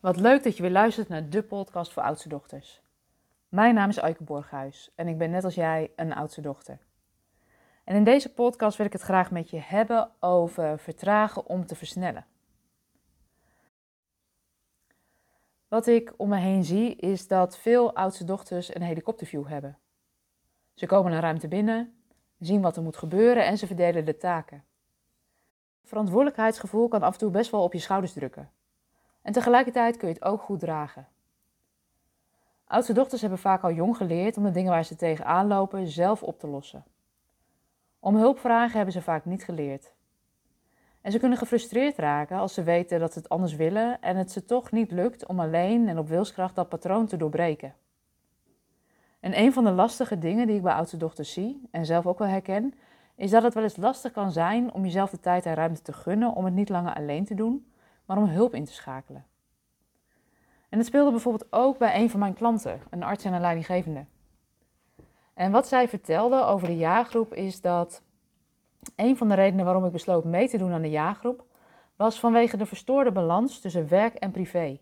Wat leuk dat je weer luistert naar de podcast voor oudste dochters. Mijn naam is Eike Borghuis en ik ben net als jij een oudste dochter. En in deze podcast wil ik het graag met je hebben over vertragen om te versnellen. Wat ik om me heen zie is dat veel oudste dochters een helikopterview hebben. Ze komen een ruimte binnen, zien wat er moet gebeuren en ze verdelen de taken. Verantwoordelijkheidsgevoel kan af en toe best wel op je schouders drukken. En tegelijkertijd kun je het ook goed dragen. Oudste dochters hebben vaak al jong geleerd om de dingen waar ze tegenaan lopen zelf op te lossen. Om hulp vragen hebben ze vaak niet geleerd. En ze kunnen gefrustreerd raken als ze weten dat ze het anders willen en het ze toch niet lukt om alleen en op wilskracht dat patroon te doorbreken. En een van de lastige dingen die ik bij oudste dochters zie en zelf ook wel herken, is dat het wel eens lastig kan zijn om jezelf de tijd en ruimte te gunnen om het niet langer alleen te doen, maar om hulp in te schakelen. En het speelde bijvoorbeeld ook bij een van mijn klanten, een arts en een leidinggevende. En wat zij vertelde over de jaargroep is dat een van de redenen waarom ik besloot mee te doen aan de jaargroep was vanwege de verstoorde balans tussen werk en privé.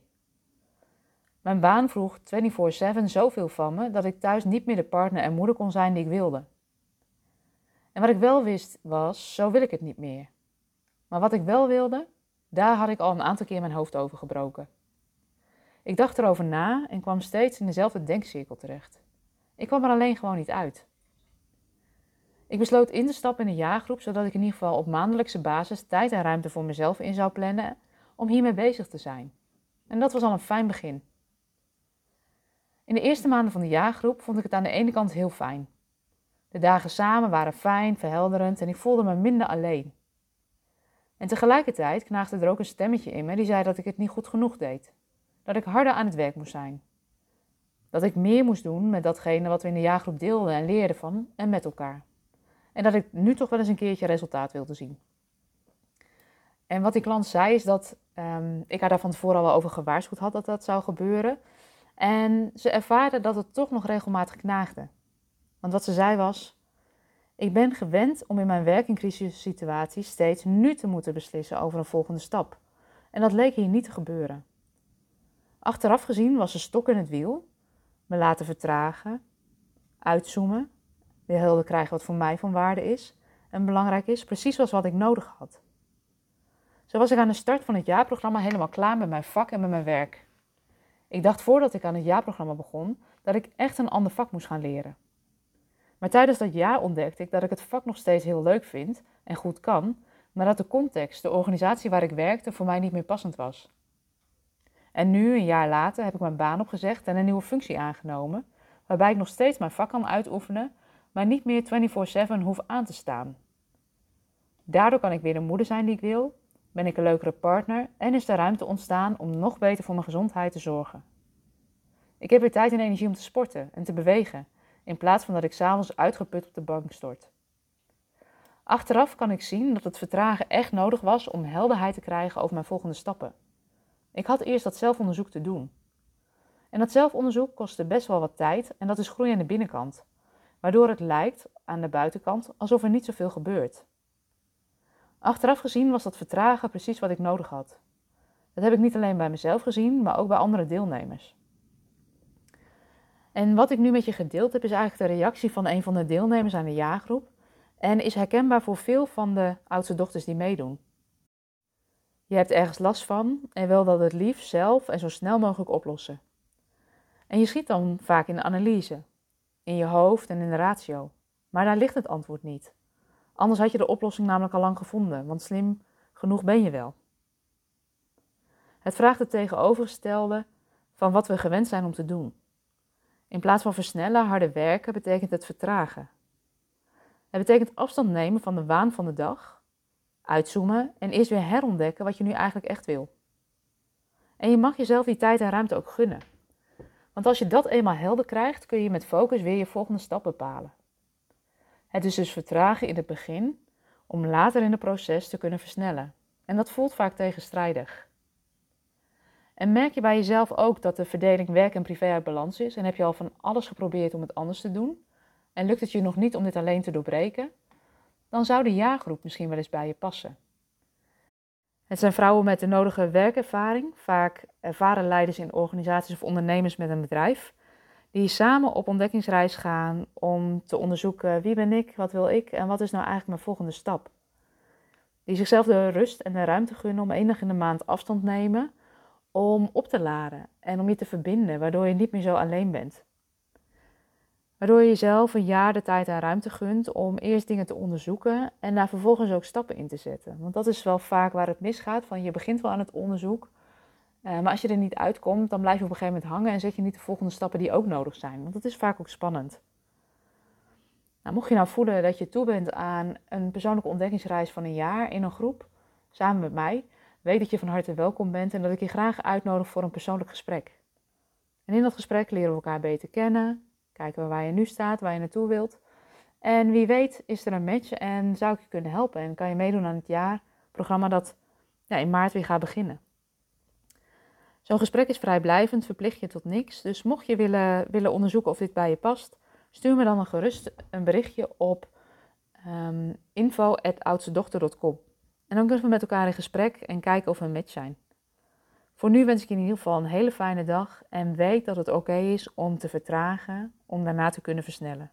Mijn baan vroeg 24/7 zoveel van me dat ik thuis niet meer de partner en moeder kon zijn die ik wilde. En wat ik wel wist was, zo wil ik het niet meer. Maar wat ik wel wilde, daar had ik al een aantal keer mijn hoofd over gebroken. Ik dacht erover na en kwam steeds in dezelfde denkcirkel terecht. Ik kwam er alleen gewoon niet uit. Ik besloot in te stappen in een jaargroep, zodat ik in ieder geval op maandelijkse basis tijd en ruimte voor mezelf in zou plannen om hiermee bezig te zijn. En dat was al een fijn begin. In de eerste maanden van de jaargroep vond ik het aan de ene kant heel fijn. De dagen samen waren fijn, verhelderend en ik voelde me minder alleen. En tegelijkertijd knaagde er ook een stemmetje in me die zei dat ik het niet goed genoeg deed. Dat ik harder aan het werk moest zijn. Dat ik meer moest doen met datgene wat we in de jaargroep deelden en leerden van en met elkaar. En dat ik nu toch wel eens een keertje resultaat wilde zien. En wat die klant zei is dat um, ik haar daar van tevoren al over gewaarschuwd had dat dat zou gebeuren. En ze ervaarde dat het toch nog regelmatig knaagde. Want wat ze zei was: Ik ben gewend om in mijn werk- en crisissituaties steeds nu te moeten beslissen over een volgende stap. En dat leek hier niet te gebeuren. Achteraf gezien was ze stok in het wiel, me laten vertragen, uitzoomen, weer helder krijgen wat voor mij van waarde is en belangrijk is, precies was wat ik nodig had. Zo was ik aan de start van het jaarprogramma helemaal klaar met mijn vak en met mijn werk. Ik dacht voordat ik aan het jaarprogramma begon dat ik echt een ander vak moest gaan leren. Maar tijdens dat jaar ontdekte ik dat ik het vak nog steeds heel leuk vind en goed kan, maar dat de context, de organisatie waar ik werkte, voor mij niet meer passend was. En nu, een jaar later, heb ik mijn baan opgezegd en een nieuwe functie aangenomen, waarbij ik nog steeds mijn vak kan uitoefenen, maar niet meer 24/7 hoef aan te staan. Daardoor kan ik weer de moeder zijn die ik wil, ben ik een leukere partner en is er ruimte ontstaan om nog beter voor mijn gezondheid te zorgen. Ik heb weer tijd en energie om te sporten en te bewegen in plaats van dat ik s'avonds uitgeput op de bank stort. Achteraf kan ik zien dat het vertragen echt nodig was om helderheid te krijgen over mijn volgende stappen. Ik had eerst dat zelfonderzoek te doen. En dat zelfonderzoek kostte best wel wat tijd en dat is groei aan de binnenkant, waardoor het lijkt aan de buitenkant alsof er niet zoveel gebeurt. Achteraf gezien was dat vertragen precies wat ik nodig had. Dat heb ik niet alleen bij mezelf gezien, maar ook bij andere deelnemers. En wat ik nu met je gedeeld heb, is eigenlijk de reactie van een van de deelnemers aan de jaargroep en is herkenbaar voor veel van de oudste dochters die meedoen. Je hebt ergens last van en wil dat het liefst zelf en zo snel mogelijk oplossen. En je schiet dan vaak in de analyse, in je hoofd en in de ratio. Maar daar ligt het antwoord niet. Anders had je de oplossing namelijk al lang gevonden, want slim genoeg ben je wel. Het vraagt het tegenovergestelde van wat we gewend zijn om te doen. In plaats van versnellen, harder werken, betekent het vertragen. Het betekent afstand nemen van de waan van de dag, uitzoomen en eerst weer herontdekken wat je nu eigenlijk echt wil. En je mag jezelf die tijd en ruimte ook gunnen. Want als je dat eenmaal helder krijgt, kun je met focus weer je volgende stap bepalen. Het is dus vertragen in het begin om later in het proces te kunnen versnellen. En dat voelt vaak tegenstrijdig. En merk je bij jezelf ook dat de verdeling werk en privé uit balans is en heb je al van alles geprobeerd om het anders te doen en lukt het je nog niet om dit alleen te doorbreken, dan zou de jaargroep misschien wel eens bij je passen. Het zijn vrouwen met de nodige werkervaring, vaak ervaren leiders in organisaties of ondernemers met een bedrijf, die samen op ontdekkingsreis gaan om te onderzoeken wie ben ik, wat wil ik en wat is nou eigenlijk mijn volgende stap. Die zichzelf de rust en de ruimte gunnen om enig in de maand afstand nemen om op te laden en om je te verbinden, waardoor je niet meer zo alleen bent. Waardoor je jezelf een jaar de tijd en ruimte gunt om eerst dingen te onderzoeken en daar vervolgens ook stappen in te zetten. Want dat is wel vaak waar het misgaat, van je begint wel aan het onderzoek, uh, maar als je er niet uitkomt, dan blijf je op een gegeven moment hangen en zet je niet de volgende stappen die ook nodig zijn. Want dat is vaak ook spannend. Nou, mocht je nou voelen dat je toe bent aan een persoonlijke ontdekkingsreis van een jaar in een groep, samen met mij, weet dat je van harte welkom bent en dat ik je graag uitnodig voor een persoonlijk gesprek. En in dat gesprek leren we elkaar beter kennen, kijken we waar je nu staat, waar je naartoe wilt. En wie weet is er een match en zou ik je kunnen helpen en kan je meedoen aan het jaarprogramma dat ja, in maart weer gaat beginnen. Zo'n gesprek is vrijblijvend, verplicht je tot niks. Dus mocht je willen, willen onderzoeken of dit bij je past, stuur me dan een gerust een berichtje op um. En dan kunnen we met elkaar in gesprek en kijken of we een match zijn. Voor nu wens ik je in ieder geval een hele fijne dag en weet dat het oké is om te vertragen, om daarna te kunnen versnellen.